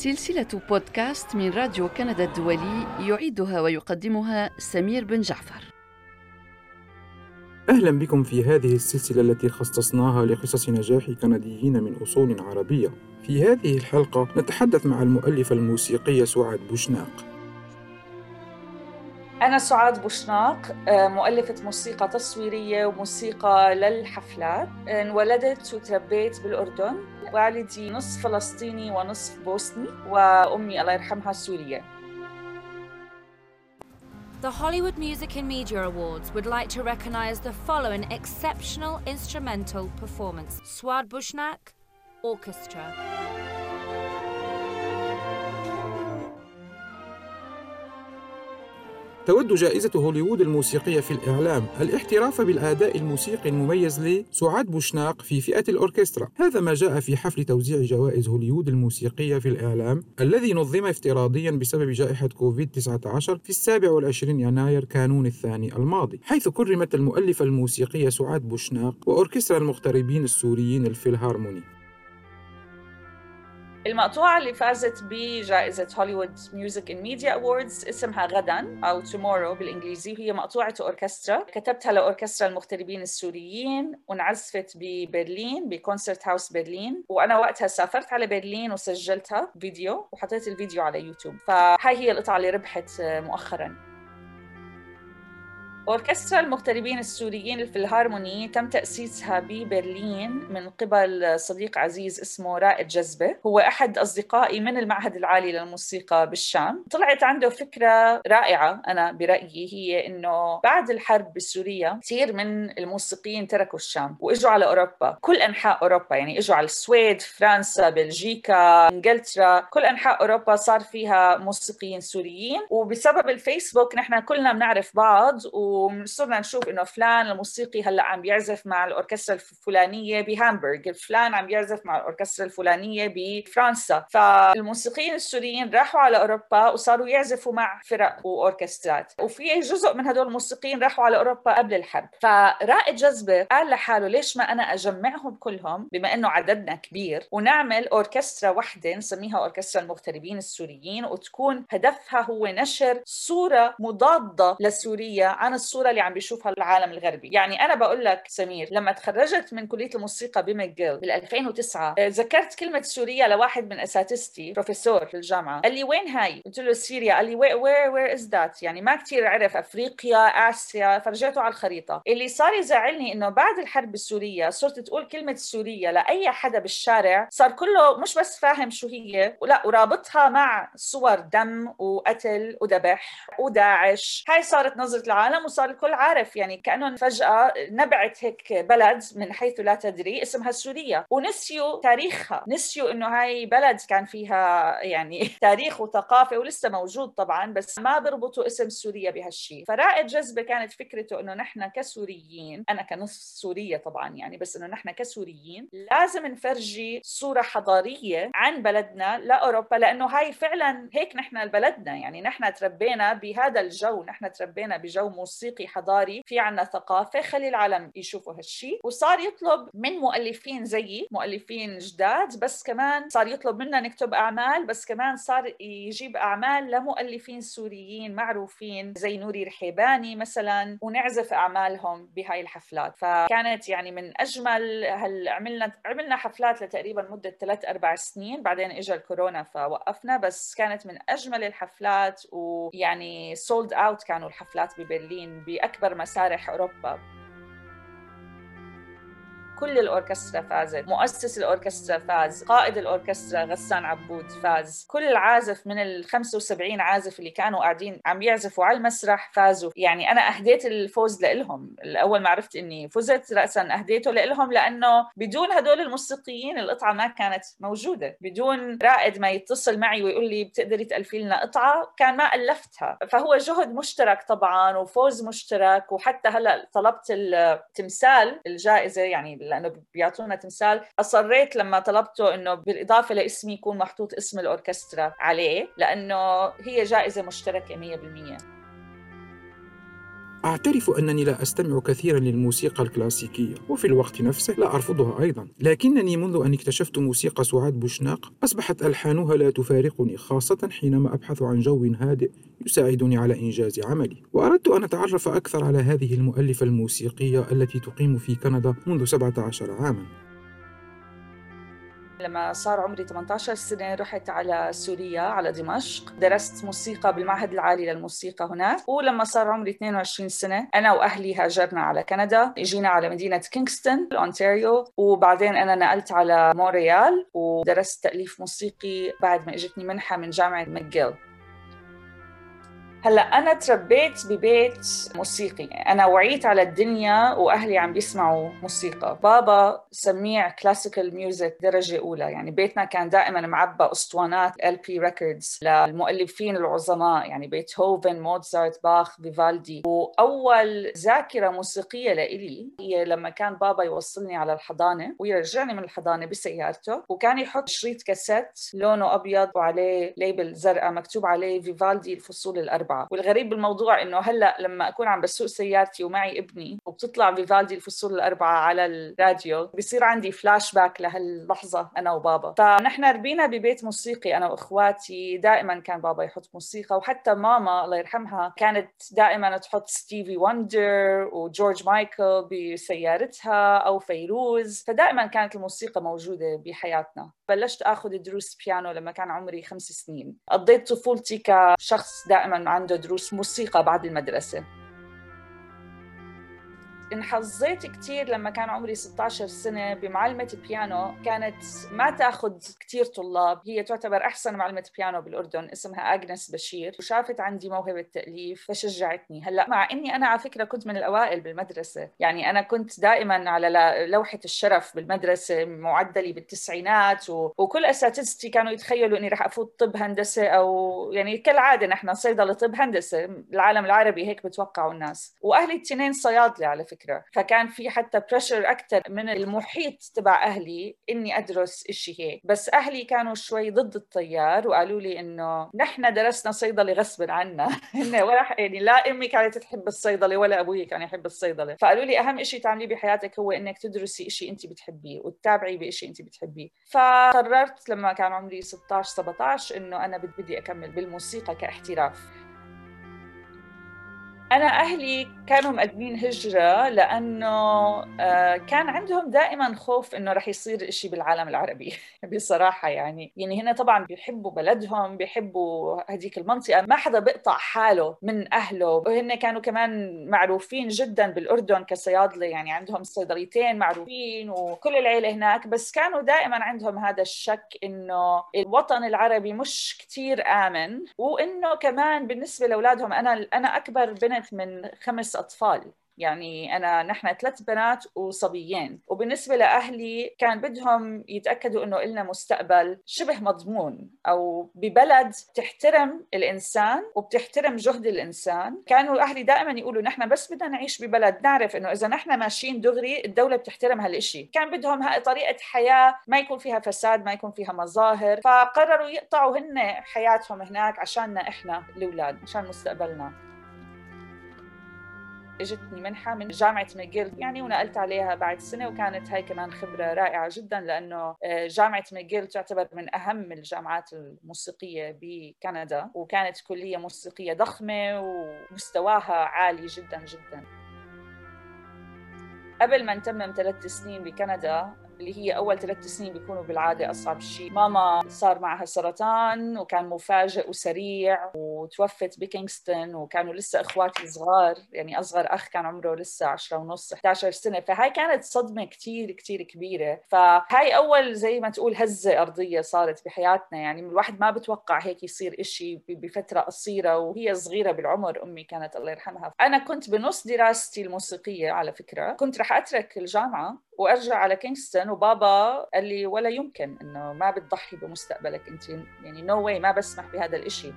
سلسلة بودكاست من راديو كندا الدولي يعيدها ويقدمها سمير بن جعفر. أهلا بكم في هذه السلسلة التي خصصناها لقصص نجاح كنديين من أصول عربية. في هذه الحلقة نتحدث مع المؤلفة الموسيقية سعاد بوشناق. أنا سعاد بوشناق مؤلفة موسيقى تصويرية وموسيقى للحفلات انولدت وتربيت بالأردن والدي نصف فلسطيني ونصف بوسني وأمي الله يرحمها سورية The Hollywood Music and Media Awards would like to recognize the following exceptional instrumental performance Swad Bushnak Orchestra. تود جائزة هوليوود الموسيقية في الإعلام الاحتراف بالأداء الموسيقي المميز لسعاد بوشناق في فئة الأوركسترا. هذا ما جاء في حفل توزيع جوائز هوليوود الموسيقية في الإعلام الذي نظم افتراضيا بسبب جائحة كوفيد-19 في السابع والعشرين يناير كانون الثاني الماضي حيث كرمت المؤلفة الموسيقية سعاد بوشناق وأوركسترا المغتربين السوريين الفيلهارموني. المقطوعة اللي فازت بجائزة Hollywood Music in Media Awards اسمها غدا أو Tomorrow بالإنجليزي وهي مقطوعة أوركسترا. كتبتها لأوركسترا المغتربين السوريين وانعزفت ببرلين ب Concert House برلين. وأنا وقتها سافرت على برلين وسجلتها فيديو وحطيت الفيديو على يوتيوب. فهاي هي القطعة اللي ربحت مؤخراً. أوركسترا المغتربين السوريين فيلهارموني تم تأسيسها ببرلين من قبل صديق عزيز اسمه رائد جذبة هو أحد أصدقائي من المعهد العالي للموسيقى بالشام. طلعت عنده فكرة رائعة أنا برأيي هي إنه بعد الحرب بسوريا كثير من الموسيقيين تركوا الشام وإجوا على أوروبا. كل أنحاء أوروبا يعني إجوا على السويد فرنسا بلجيكا إنجلترا كل أنحاء أوروبا صار فيها موسيقيين سوريين. وبسبب الفيسبوك نحن كلنا بنعرف بعض و وصرنا نشوف إنه فلان الموسيقي هلأ عم بيعزف مع الأوركسترا الفلانية بهامبورغ، فلان عم بيعزف مع الأوركسترا الفلانية بفرنسا، فالموسيقيين السوريين راحوا على أوروبا وصاروا يعزفوا مع فرق وأوركسترات، وفي جزء من هدول الموسيقيين راحوا على أوروبا قبل الحرب، فرائد جذبة قال لحاله ليش ما أنا أجمعهم كلهم بما إنه عددنا كبير ونعمل أوركسترا وحدة نسميها أوركسترا المغتربين السوريين وتكون هدفها هو نشر صورة مضادة لسوريا عن الصورة اللي عم بيشوفها العالم الغربي. يعني أنا بقول لك سمير لما تخرجت من كلية الموسيقى بماكجيل بال 2009 ذكرت كلمة سوريا لواحد من أساتذتي بروفيسور في الجامعة. قال لي وين هاي؟ قلت له سوريا قال لي where where is that يعني ما كثير عرف أفريقيا آسيا فرجعته على الخريطة. اللي صار يزعلني إنه بعد الحرب السورية صرت تقول كلمة سوريا لأي حدا بالشارع صار كله مش بس فاهم شو هي ولا ورابطها مع صور دم وقتل وذبح وداعش. هاي صارت نظرة العالم صار الكل عارف يعني كانه فجأة نبعت هيك بلد من حيث لا تدري اسمها سوريا ونسيوا تاريخها نسيوا إنه هاي بلد كان فيها يعني تاريخ وثقافة ولسه موجود طبعا بس ما بيربطوا اسم سوريا بهالشيء فرائد جذبة كانت فكرته إنه نحن كسوريين أنا كنص سورية طبعا يعني بس إنه نحن كسوريين لازم نفرجي صورة حضارية عن بلدنا لأوروبا لأنه هاي فعلا هيك نحن بلدنا يعني نحن تربينا بهذا الجو نحن تربينا بجو موسيقي موسيقي حضاري في عنا ثقافة خلي العالم يشوفوا هالشيء وصار يطلب من مؤلفين زيي مؤلفين جداد بس كمان صار يطلب منا نكتب أعمال بس كمان صار يجيب أعمال لمؤلفين سوريين معروفين زي نوري رحيباني مثلا ونعزف أعمالهم بهاي الحفلات. فكانت يعني من أجمل هل عملنا عملنا حفلات لتقريبا مدة ثلاث أربع سنين. بعدين إجا الكورونا فوقفنا بس كانت من أجمل الحفلات ويعني سولد أوت كانوا الحفلات ببرلين. بأكبر مسارح أوروبا. كل الأوركسترا فازت. مؤسس الأوركسترا فاز قائد الأوركسترا غسان عبود فاز. كل العازف من ال 75 عازف اللي كانوا قاعدين عم يعزفوا على المسرح فازوا. يعني أنا أهديت الفوز لهم الأول ما عرفت إني فزت راسا أهديته لهم لأنه بدون هدول الموسيقيين القطعة ما كانت موجودة. بدون رائد ما يتصل معي ويقول لي بتقدري تألفي لنا قطعة؟ كان ما ألفتها. فهو جهد مشترك طبعا وفوز مشترك. وحتى هلأ طلبت التمثال الجائزة يعني لأنه بيعطونا تمثال. اصريت لما طلبته إنه بالإضافة لاسمي يكون محطوط اسم الأوركسترا عليه لأنه هي جائزة مشتركة 100% أعترف أنني لا أستمع كثيرا للموسيقى الكلاسيكية وفي الوقت نفسه لا أرفضها أيضا. لكنني منذ أن اكتشفت موسيقى سعاد بوشناق أصبحت ألحانها لا تفارقني خاصة حينما أبحث عن جو هادئ يساعدني على إنجاز عملي. وأردت أن أتعرف أكثر على هذه المؤلفة الموسيقية التي تقيم في كندا منذ 17 عاما. لما صار عمري 18 سنة رحت على سوريا على دمشق. درست موسيقى بالمعهد العالي للموسيقى هناك. ولما صار عمري 22 سنة أنا وأهلي هاجرنا على كندا. إجينا على مدينة كينغستون أونتاريو. وبعدين أنا نقلت على مونريال ودرست تأليف موسيقي بعد ما إجتني منحة من جامعة ماكجيل. هلا أنا تربيت ببيت موسيقي. أنا وعيت على الدنيا وأهلي عم بيسمعوا موسيقى. بابا سميع classical music درجة أولى. يعني بيتنا كان دائما معبى أسطوانات LP records للمؤلفين العظماء. يعني بيتهوفن موتزارت باخ فيفالدي. وأول ذاكرة موسيقية لإلي هي لما كان بابا يوصلني على الحضانة ويرجعني من الحضانة بسيارته. وكان يحط شريط كاسيت لونه أبيض وعليه label زرقاء مكتوب عليه فيفالدي الفصول الأربعة. والغريب بالموضوع إنه هلأ لما أكون عم بسوق سيارتي ومعي ابني وبتطلع فيفالدي الفصول الأربعة على الراديو بصير عندي فلاش back لهاللحظة أنا وبابا. فنحن ربينا ببيت موسيقي أنا وإخواتي دائما كان بابا يحط موسيقى وحتى ماما الله يرحمها كانت دائما تحط ستيفي وندر وجورج مايكل بسيارتها أو فيروز فدائما كانت الموسيقى موجودة بحياتنا. بلشت آخذ دروس بيانو لما كان عمري خمس سنين. قضيت طفولتي كشخص دائما عنده دروس موسيقى بعد المدرسة. انحظيت كثير لما كان عمري 16 سنة بمعلمة بيانو. كانت ما تأخذ كثير طلاب. هي تعتبر أحسن معلمة بيانو بالأردن اسمها أغنس بشير. وشافت عندي موهبة تأليف فشجعتني. هلأ مع إني أنا على فكرة كنت من الأوائل بالمدرسة. يعني أنا كنت دائما على لوحة الشرف بالمدرسة معدلي بالتسعينات. و... وكل أساتذتي كانوا يتخيلوا إني رح أفوت طب هندسة أو يعني كالعادة نحن صيدلة طب هندسة. العالم العربي هيك بتوقعوا الناس. وأهلي الاثنين صيادلة على فكرة. فكرة. فكان في حتى بريشر أكثر من المحيط تبع أهلي إني أدرس شيء هيك. بس أهلي كانوا شوي ضد التيار وقالوا لي إنه نحن درسنا صيدلة غصب عنا. ولا يعني لا أمي كانت تحب الصيدلة ولا أبوي كان يحب الصيدلة. فقالوا لي أهم شيء تعمليه بحياتك هو إنك تدرسي شيء انت بتحبيه وتتابعي بشيء انت بتحبيه. فقررت لما كان عمري 16 17 إنه أنا بدي أكمل بالموسيقى كاحتراف. أنا أهلي كانوا مقدمين هجرة لأنه آه، كان عندهم دائما خوف إنه رح يصير إشي بالعالم العربي. بصراحة يعني. يعني هنا طبعا بيحبوا بلدهم بيحبوا هذيك المنطقة. ما حدا بيقطع حاله من أهله. وهن كانوا كمان معروفين جدا بالأردن كصيادلة. يعني عندهم صيدليتين معروفين وكل العيلة هناك. بس كانوا دائما عندهم هذا الشك إنه الوطن العربي مش كتير آمن. وإنه كمان بالنسبة لأولادهم أنا أنا أكبر بنت كانت من خمس أطفال. يعني أنا نحن ثلاث بنات وصبيين. وبالنسبة لأهلي كان بدهم يتأكدوا إنه إلنا مستقبل شبه مضمون. أو ببلد تحترم الإنسان وبتحترم جهد الإنسان. كانوا أهلي دائما يقولوا نحن بس بدنا نعيش ببلد. نعرف إنه إذا نحن ماشيين دغري الدولة بتحترم هالإشي. كان بدهم طريقة حياة ما يكون فيها فساد ما يكون فيها مظاهر. فقرروا يقطعوا هن حياتهم هناك عشاننا إحنا الأولاد عشان مستقبلنا. اجتني منحة من جامعة ماجيل. يعني ونقلت عليها بعد سنة وكانت هاي كمان خبرة رائعة جدا لأنه آه، جامعة ماجيل تعتبر من أهم الجامعات الموسيقية بكندا وكانت كلية موسيقية ضخمة ومستواها عالي جدا جدا. قبل ما نتمم ثلاث سنين بكندا اللي هي أول ثلاث سنين بيكونوا بالعادة أصعب شيء. ماما صار معها سرطان وكان مفاجئ وسريع وتوفت بكينغستون وكانوا لسه إخواتي صغار. يعني أصغر أخ كان عمره لسه 10 ونص 11 سنة. فهاي كانت صدمة كثير كثير كبيرة. فهاي أول زي ما تقول هزة أرضية صارت بحياتنا. يعني الواحد ما بتوقع هيك يصير إشي بفترة قصيرة وهي صغيرة بالعمر أمي كانت الله يرحمها. أنا كنت بنص دراستي الموسيقية على فكرة. كنت رح أترك الجامعة وأرجع على كينغستون وبابا قال لي ولا يمكن إنه ما بتضحي بمستقبلك أنت يعني نو no واي ما بسمح بهذا الإشي.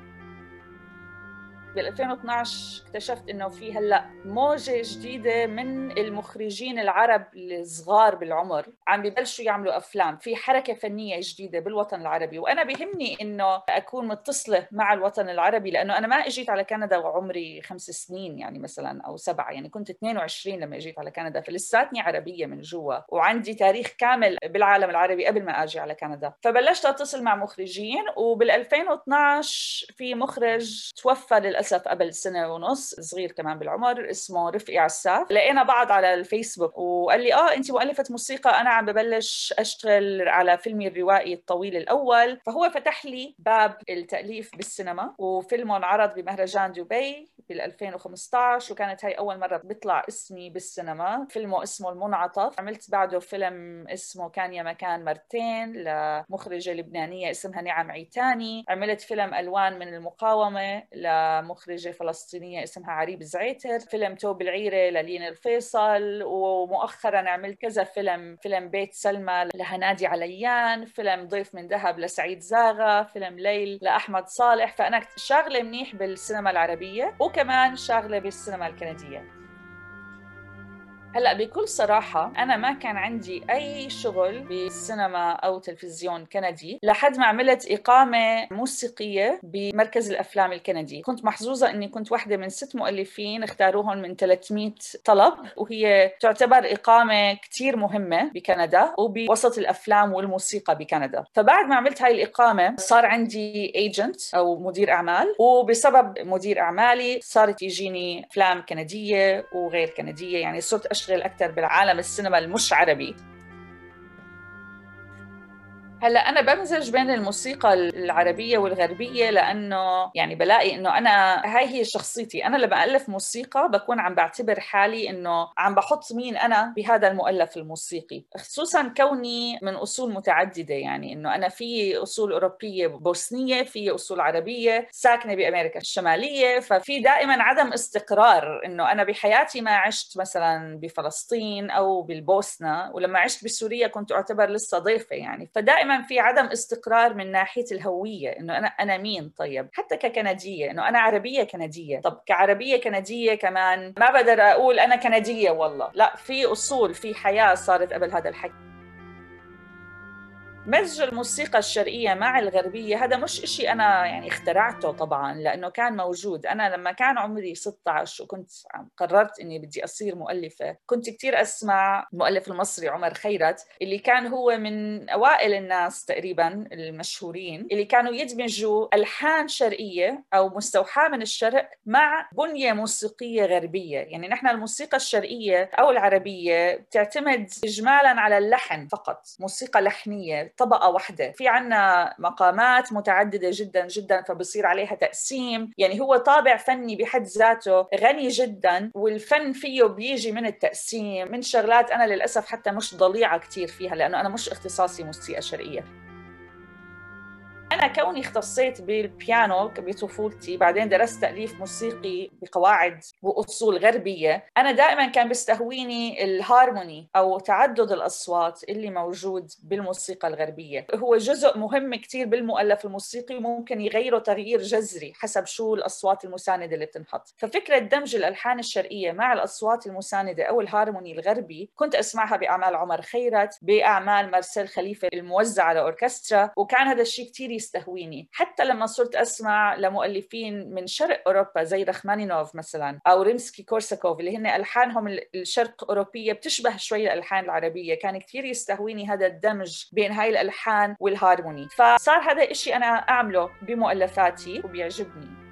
بال 2012 اكتشفت إنه في هلأ موجة جديدة من المخرجين العرب الصغار بالعمر. عم ببلشوا يعملوا أفلام. في حركة فنية جديدة بالوطن العربي. وأنا بهمني إنه أكون متصلة مع الوطن العربي لأنه أنا ما إجيت على كندا وعمري خمس سنين يعني مثلا أو سبعة. يعني كنت 22 لما إجيت على كندا فلساتني عربية من جوا. وعندي تاريخ كامل بالعالم العربي قبل ما أجي على كندا. فبلشت أتصل مع مخرجين وبال 2012 في مخرج توفى للأسف قبل سنة ونص صغير كمان بالعمر اسمه رفقي عساف. لقينا بعض على الفيسبوك وقال لي آه انت مؤلفة موسيقى أنا عم ببلش أشتغل على فيلمي الروائي الطويل الأول. فهو فتح لي باب التأليف بالسينما وفيلمه انعرض بمهرجان دبي بال 2015 وكانت هاي أول مرة بيطلع اسمي بالسينما. فيلمه اسمه المنعطف. عملت بعده فيلم اسمه كان يا مكان مرتين لمخرجة لبنانية اسمها نعم عيتاني. عملت فيلم ألوان من المقاومة لمخرجة فلسطينية اسمها عريب زعيتر فيلم توب العيرة للين الفيصل ومؤخرا عملت كذا فيلم فيلم بيت سلمى لهنادي عليان فيلم ضيف من ذهب لسعيد زاغا فيلم ليل لأحمد صالح فأنا شاغلة منيح بالسينما العربية وكمان شاغلة بالسينما الكندية. هلأ بكل صراحة أنا ما كان عندي أي شغل بالسينما أو تلفزيون كندي لحد ما عملت إقامة موسيقية بمركز الأفلام الكندي. كنت محظوظة إني كنت واحدة من ست مؤلفين اختاروهم من 300 طلب وهي تعتبر إقامة كثير مهمة بكندا وبوسط الأفلام والموسيقى بكندا. فبعد ما عملت هاي الإقامة صار عندي ايجنت أو مدير أعمال وبسبب مدير أعمالي صارت يجيني أفلام كندية وغير كندية يعني صرت اشتغل أكثر بالعالم السينما المش عربي. هلا أنا بمزج بين الموسيقى العربية والغربية لأنه يعني بلاقي إنه أنا هاي هي شخصيتي. أنا لما ألف موسيقى بكون عم بعتبر حالي إنه عم بحط مين أنا بهذا المؤلف الموسيقي. خصوصا كوني من أصول متعددة يعني إنه أنا في أصول أوروبية بوسنية في أصول عربية ساكنة بأمريكا الشمالية ففي دائما عدم استقرار إنه أنا بحياتي ما عشت مثلا بفلسطين أو بالبوسنة ولما عشت بسوريا كنت أعتبر لسه ضيفة يعني. فدائما دائما في عدم استقرار من ناحية الهوية إنه أنا أنا مين؟ طيب حتى ككندية إنه أنا عربية كندية. طب كعربية كندية كمان ما بقدر أقول أنا كندية والله. لا في أصول في حياة صارت قبل هذا الحكي. مزج الموسيقى الشرقية مع الغربية هذا مش إشي أنا يعني اخترعته طبعا لأنه كان موجود. أنا لما كان عمري 16 وكنت قررت إني بدي أصير مؤلفة. كنت كتير أسمع المؤلف المصري عمر خيرت اللي كان هو من أوائل الناس تقريبا المشهورين اللي كانوا يدمجوا ألحان شرقية أو مستوحاة من الشرق مع بنية موسيقية غربية. يعني نحن الموسيقى الشرقية أو العربية بتعتمد إجمالا على اللحن فقط موسيقى لحنية. طبقة واحدة. في عنا مقامات متعددة جدا جدا فبصير عليها تقسيم. يعني هو طابع فني بحد ذاته غني جدا والفن فيه بيجي من التقسيم. من شغلات أنا للأسف حتى مش ضليعة كثير فيها لأنه أنا مش اختصاصي موسيقى شرقية. أنا كوني اختصيت بالبيانو بطفولتي بعدين درست تأليف موسيقي بقواعد وأصول غربية أنا دائما كان بيستهويني الهارموني أو تعدد الأصوات اللي موجود بالموسيقى الغربية. هو جزء مهم كتير بالمؤلف الموسيقي وممكن يغيره تغيير جذري حسب شو الأصوات المساندة اللي بتنحط. ففكرة دمج الألحان الشرقية مع الأصوات المساندة أو الهارموني الغربي كنت أسمعها بأعمال عمر خيرت بأعمال مارسيل خليفة الموزعة على أوركسترا وكان هذا الشيء كتير يستهويني. حتى لما صرت أسمع لمؤلفين من شرق أوروبا زي رخمانينوف مثلا أو ريمسكي كورساكوف اللي هن ألحانهم الشرق أوروبية بتشبه شوي الألحان العربية. كان كثير يستهويني هذا الدمج بين هاي الألحان والهارموني. فصار هذا الشيء أنا أعمله بمؤلفاتي وبيعجبني.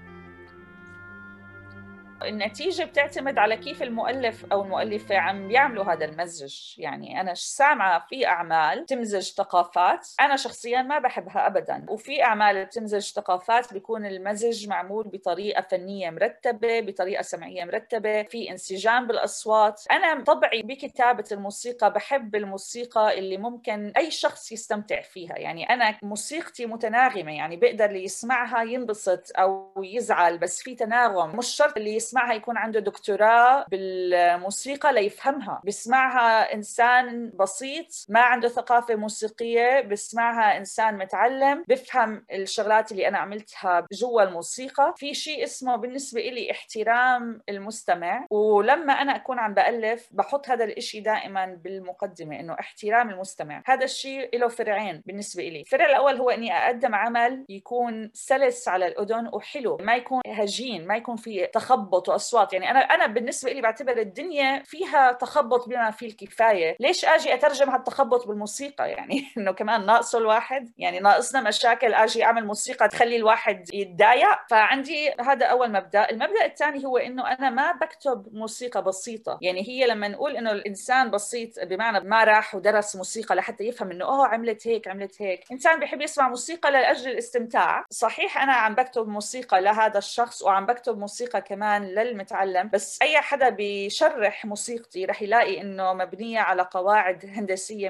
النتيجة بتعتمد على كيف المؤلف أو المؤلفة عم بيعملوا هذا المزج. يعني أنا سامعة في أعمال تمزج ثقافات. أنا شخصيا ما بحبها أبدا. وفي أعمال بتمزج ثقافات بيكون المزج معمول بطريقة فنية مرتبة بطريقة سمعية مرتبة في انسجام بالأصوات. أنا طبعي بكتابة الموسيقى بحب الموسيقى اللي ممكن أي شخص يستمتع فيها. يعني أنا موسيقتي متناغمة يعني بقدر اللي يسمعها ينبسط أو يزعل بس في تناغم. مش شرط اللي يسمع بسمعها يكون عنده دكتوراه بالموسيقى ليفهمها. بسمعها إنسان بسيط ما عنده ثقافة موسيقية بسمعها إنسان متعلم بفهم الشغلات اللي أنا عملتها جوا الموسيقى. في شيء اسمه بالنسبة لي احترام المستمع ولما أنا أكون عم بألف بحط هذا الإشي دائما بالمقدمة إنه احترام المستمع. هذا الشيء له فرعين بالنسبة لي الفرع الأول هو إني أقدم عمل يكون سلس على الأذن وحلو ما يكون هجين ما يكون في تخبط وأصوات يعني أنا أنا بالنسبة لي بعتبر الدنيا فيها تخبط بما فيه الكفاية. ليش أجي أترجم هالتخبط بالموسيقى؟ يعني إنه كمان ناقصه الواحد. يعني ناقصنا مشاكل أجي أعمل موسيقى تخلي الواحد يتضايق. فعندي هذا أول مبدأ. المبدأ الثاني هو إنه أنا ما بكتب موسيقى بسيطة. يعني هي لما نقول إنه الإنسان بسيط بمعنى ما راح ودرس موسيقى لحتى يفهم إنه أوه عملت هيك عملت هيك. إنسان بيحب يسمع موسيقى لأجل الاستمتاع. صحيح أنا عم بكتب موسيقى لهذا الشخص وعم بكتب موسيقى كمان للمتعلم بس أي حدا بيشرح موسيقتي رح يلاقي إنه مبنية على قواعد هندسية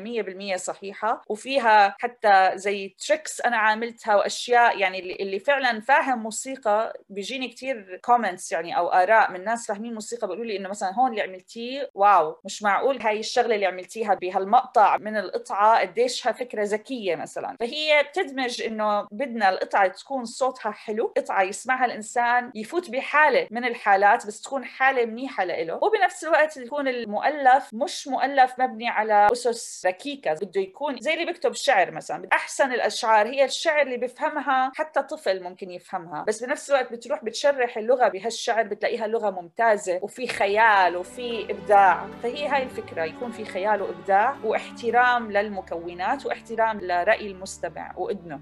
100% صحيحة وفيها حتى زي tricks أنا عاملتها وأشياء يعني اللي فعلا فاهم موسيقى بيجيني كتير comments يعني أو آراء من ناس فاهمين موسيقى بيقولوا لي إنه مثلا هون اللي عملتيه wow مش معقول هاي الشغلة اللي عملتيها بهالمقطع من القطعة قديشها فكرة ذكية مثلا. فهي بتدمج إنه بدنا القطعة تكون صوتها حلو قطعة يسمعها الإنسان يفوت بحالة من الحالات بس تكون حالة منيحة له وبنفس الوقت يكون المؤلف مش مؤلف مبني على أسس ركيكة بده يكون زي اللي بيكتب شعر مثلا. أحسن الأشعار هي الشعر اللي بيفهمها حتى طفل ممكن يفهمها. بس بنفس الوقت بتروح بتشرح اللغة بهالشعر بتلاقيها لغة ممتازة وفي خيال وفي إبداع. فهي هاي الفكرة يكون في خيال وإبداع واحترام للمكونات واحترام لرأي المستمع وإذنه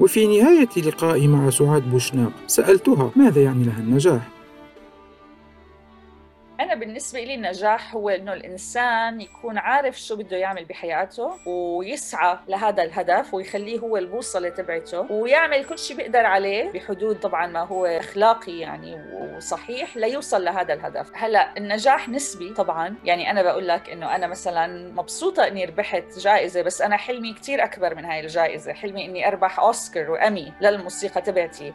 وفي نهاية لقائي مع سعاد بوشناق سألتها ماذا يعني لها النجاح؟ أنا بالنسبة لي النجاح هو إنه الإنسان يكون عارف شو بده يعمل بحياته ويسعى لهذا الهدف ويخليه هو البوصلة تبعته ويعمل كل شيء بيقدر عليه بحدود طبعا ما هو أخلاقي يعني وصحيح ليوصل لهذا الهدف. هلأ النجاح نسبي طبعا. يعني أنا بقول لك إنه أنا مثلا مبسوطة إني ربحت جائزة بس أنا حلمي كتير أكبر من هاي الجائزة. حلمي إني أربح أوسكار وأمي للموسيقى تبعتي.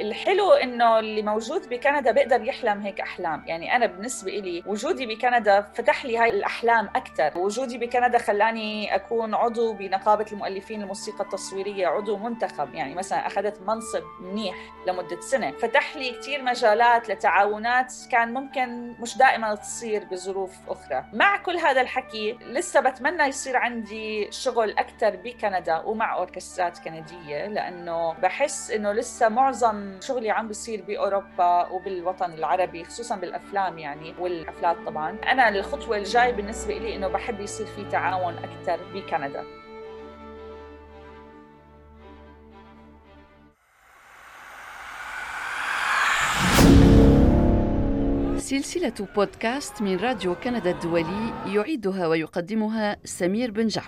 الحلو إنه اللي موجود بكندا بيقدر يحلم هيك أحلام. يعني أنا بالنسبة لي وجودي بكندا فتح لي هاي الأحلام أكثر وجودي بكندا خلاني أكون عضو بنقابة المؤلفين الموسيقى التصويرية عضو منتخب. يعني مثلا أخذت منصب منيح لمدة سنة. فتح لي كثير مجالات لتعاونات كان ممكن مش دائما تصير بظروف أخرى. مع كل هذا الحكي لسه بتمنى يصير عندي شغل أكثر بكندا ومع أوركسترات كندية لأنه بحس إنه لسه معظم شغلي عم بيصير بأوروبا وبالوطن العربي خصوصا بالأفلام يعني والحفلات طبعا. أنا الخطوة الجاي بالنسبة لي إنه بحب يصير في تعاون أكثر بكندا. سلسلة بودكاست من راديو كندا الدولي يعيدها ويقدمها سمير بن جعفر.